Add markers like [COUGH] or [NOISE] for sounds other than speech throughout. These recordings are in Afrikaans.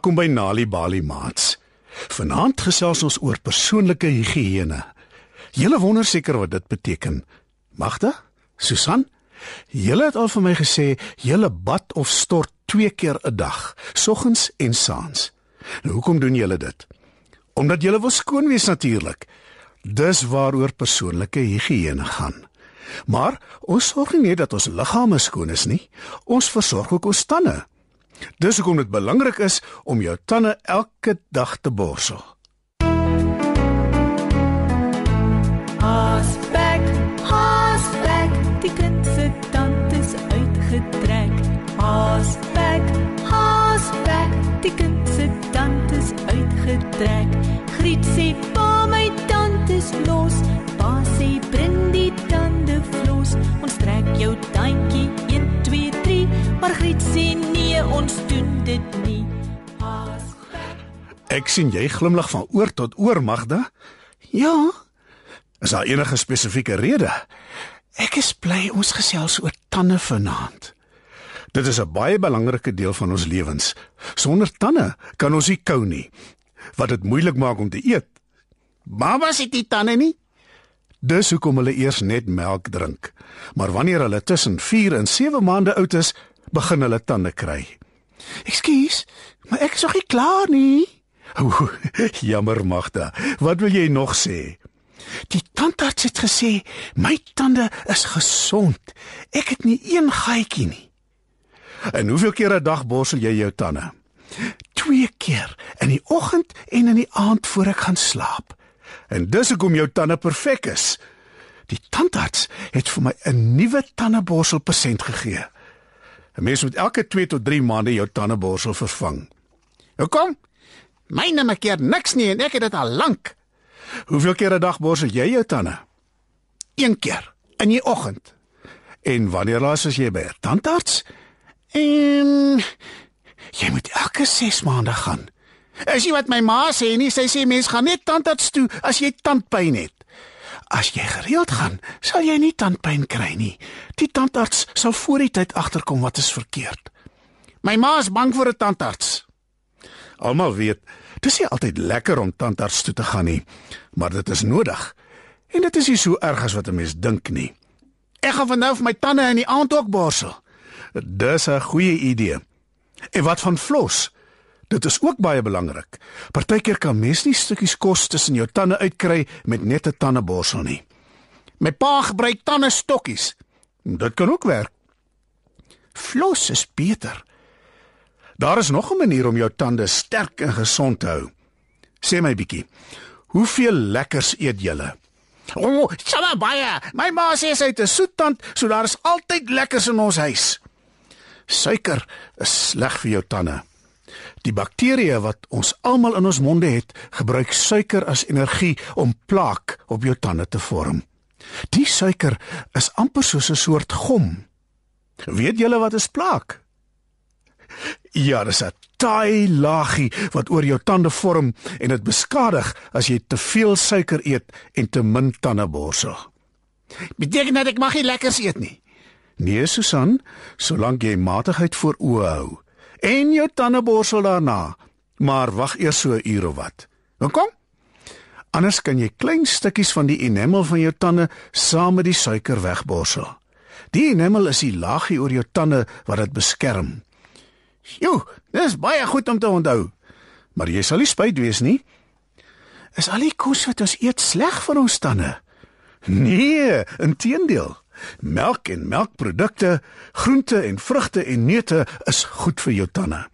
Welkom by Nali Bali Mats. Vanaand gesels ons oor persoonlike higiëne. Julle wonder seker wat dit beteken. Magda? Susan? Julle het al vir my gesê julle bad of stort twee keer 'n dag, soggens en saans. Nou hoekom doen julle dit? Omdat julle wil skoon wees natuurlik. Dis waaroor persoonlike higiëne gaan. Maar ons sorg nie net dat ons liggame skoon is nie, ons versorg ook ons tande. Dis hoekom dit belangrik is om jou tande elke dag te borsel. Haasbek, haasbek, die kind se tand is uitgetrek. Haasbek, haasbek, die kind se tand is uitgetrek. Griet sê pa my tand is los. Pa sê bring die tande vlos. Ons trek jou tandjie 1 2 Ek sien jy glimlag van oor tot oor, Magda. Ja, Is daar enige spesifieke rede? ek is bly ons gesels oor tande vanaand. Dit is 'n baie belangrike deel van ons lewens. Sonder tande kan ons nie kou nie, wat dit moeilik maak om te eet. Babas het nie tande nie. Dis hoekom hulle eers net melk drink. Maar wanneer hulle tussen 4 en 7 maande oud is, begin hulle tande kry. Ekskuus, maar ek is nog nie klaar nie. Oeh, jammer Magda. Wat wil jy nog sê? Die tandarts het gesê my tande is gesond. Ek het nie een gaatjie nie. En hoeveel keer 'n dag borsel jy jou tande? Twee keer, in die oggend en in die aand voor ek gaan slaap. En dis hoekom jou tande perfek is. Die tandarts het vir my 'n nuwe tandeborsel persent gegee. 'n Mens moet elke 2 tot 3 maande jou tandeborsel vervang. Hoekom? Myne maak keer niks nie en ek het dit al lank. Hoeveel keer 'n dag borsel jy jou tande? Een keer in die oggend. En wanneer laas was jy by 'n tandarts? En jy moet elke 6 maande gaan. Is jy wat my ma sê nie? Sy sê mens gaan net tandarts toe as jy tandpyn het. As jy gereeld gaan, sal jy nie tandpyn kry nie. Die tandarts sal voor die tyd agterkom wat is verkeerd. My ma is bang vir 'n tandarts. Almal weet, dis nie altyd lekker om tandarts toe te gaan nie, maar dit is nodig. En dit is nie so erg as wat 'n mens dink nie. Ek gaan van nou vir my tande in die aand ook borsel. Dis 'n goeie idee. En wat van flos? Dit is ook baie belangrik. Partykeer kan mens nie stukkies kos tussen jou tande uitkry met net 'n tandeborsel nie. My pa gebruik tande stokkies. Dit kan ook werk. Flos is beter. Daar is nog 'n manier om jou tande sterk en gesond te hou. Sê my bietjie, hoeveel lekkers eet julle? O, oh, sommer baie. My ma sê sy het 'n soet tand, so daar is altyd lekkers in ons huis. Suiker is sleg vir jou tande. Die bakterieë wat ons almal in ons monde het, gebruik suiker as energie om plaak op jou tande te vorm. Die suiker is amper soos 'n soort gom. Weet julle wat is plaak? Ja, dis 'n taai laagie wat oor jou tande vorm en dit beskadig as jy te veel suiker eet en te min tande borsel. Beteken dit ek mag nie lekkers eet nie. Nee, Susan, solank jy matigheid voor oë hou en jou tande borsel daarna, maar wag eers so 'n uur of wat. Hoekom? Anders kan jy klein stukkies van die enamel van jou tande saam met die suiker wegborsel. Die enamel is die laagie oor jou tande wat dit beskerm. Sjoe, dis baie goed om te onthou. Maar jy sal nie spyt wees nie. Is al die kos wat ons eet sleg vir ons tande? Nee, inteendeel. Melk en melkprodukte, groente en vrugte en neute is goed vir jou tande.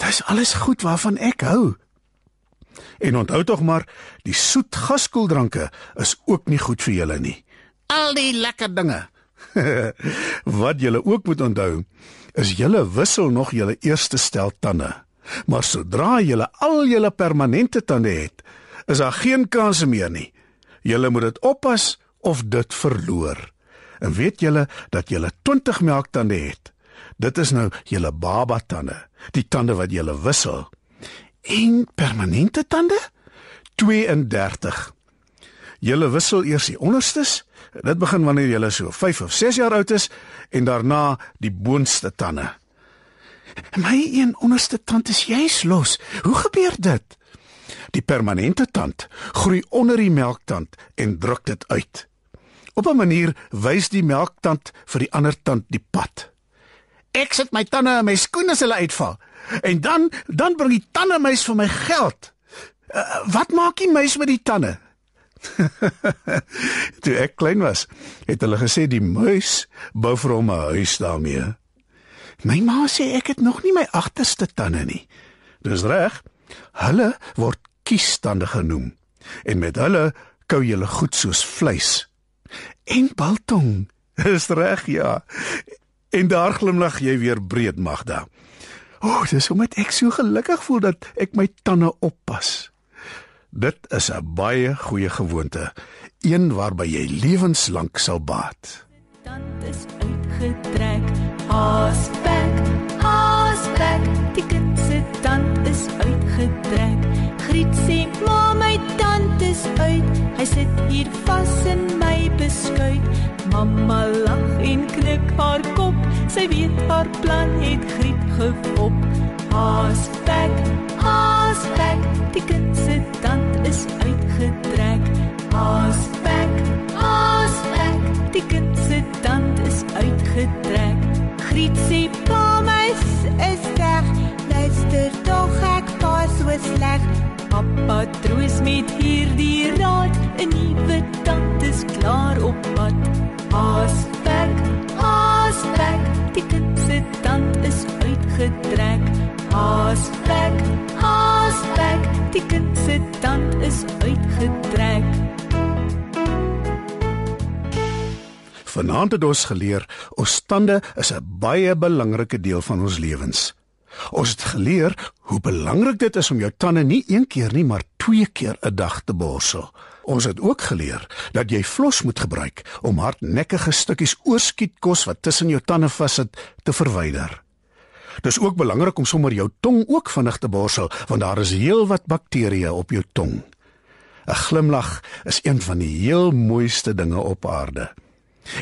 Dis alles goed waarvan ek hou. En onthou tog maar, die soet gaskoeldranke is ook nie goed vir julle nie. Al die lekker dinge. [LAUGHS] Wat julle ook moet onthou, is julle wissel nog julle eerste stel tande. Maar sodra julle al julle permanente tande het, is daar geen kans meer nie. Julle moet dit oppas of dit verloor. En weet julle dat julle 20 melktande het? Dit is nou julle baba tande, die tande wat julle wissel. En permanente tande? 32. Julle wissel eers die onderstes. Dit begin wanneer jy so 5 of 6 jaar oud is en daarna die boonste tande. My een onderste tand is juis los. Hoe gebeur dit? Die permanente tand groei onder die melktand en druk dit uit. Op 'n manier wys die melktand vir die ander tand die pad. Ek sit my tande in my skoene as hulle uitval. En dan dan bring die tandemuis vir my geld. Uh, wat maak die muis met die tande? [LAUGHS] Toe ek klein was, het hulle gesê die muis bou vir hom 'n huis daarmee. My ma sê ek het nog nie my agterste tande nie. Dis reg. Hulle word kiestande genoem en met hulle kou jy goed soos vleis. En biltong. [LAUGHS] Dis reg, ja. En daar glimlag jy weer breed Magda. O, oh, dis omdat ek so gelukkig voel dat ek my tande oppas. Dit is 'n baie goeie gewoonte, een waarby jy lewenslank sal baat. Tand is uitgetrek, haasbek, haasbek, die kind se tand is uitgetrek. Griet sê, "Ma, my tand is uit. Hy sit hier vas in my beskuit." Mamma lag en knik haar kop. Sy weet haar plan het Griet gevop. Haasbek, haasbek, die kind se die kind se tand is uitgetrek. Vanaand het ons geleer ons tande is 'n baie belangrike deel van ons lewens. Ons het geleer hoe belangrik dit is om jou tande nie een keer nie, maar twee keer 'n dag te borsel. Ons het ook geleer dat jy flos moet gebruik om hardnekkige stukkies oorskietkos wat tussen jou tande vassit te verwyder. Dis ook belangrik om sommer jou tong ook vinnig te borsel want daar is heelwat bakterieë op jou tong. 'n Glimlag is een van die heel mooiste dinge op aarde.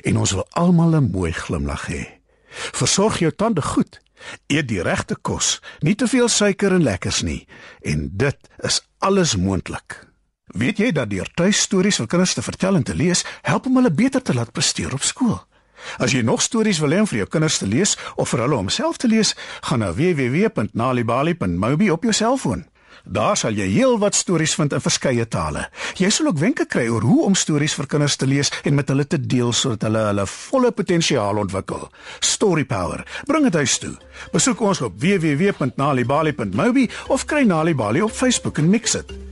En ons wil almal 'n mooi glimlag hê. Versorg jou tande goed. Eet die regte kos, nie te veel suiker en lekkers nie, en dit is alles moontlik. Weet jy dat deur tuistories vir kinders te vertel en te lees, help om hulle beter te laat presteer op skool? As jy nog stories wil hê om vir jou kinders te lees of vir hulle om self te lees, gaan na www.nalibali.mobi op jou selfoon. Daar sal jy heelwat stories vind in verskeie tale. Jy sal ook wenke kry oor hoe om stories vir kinders te lees en met hulle te deel sodat hulle hulle volle potensiaal ontwikkel. Story Power. Bring dit huis toe. Besoek ons op www.nalibali.mobi of kry Nalibali op Facebook en mix dit.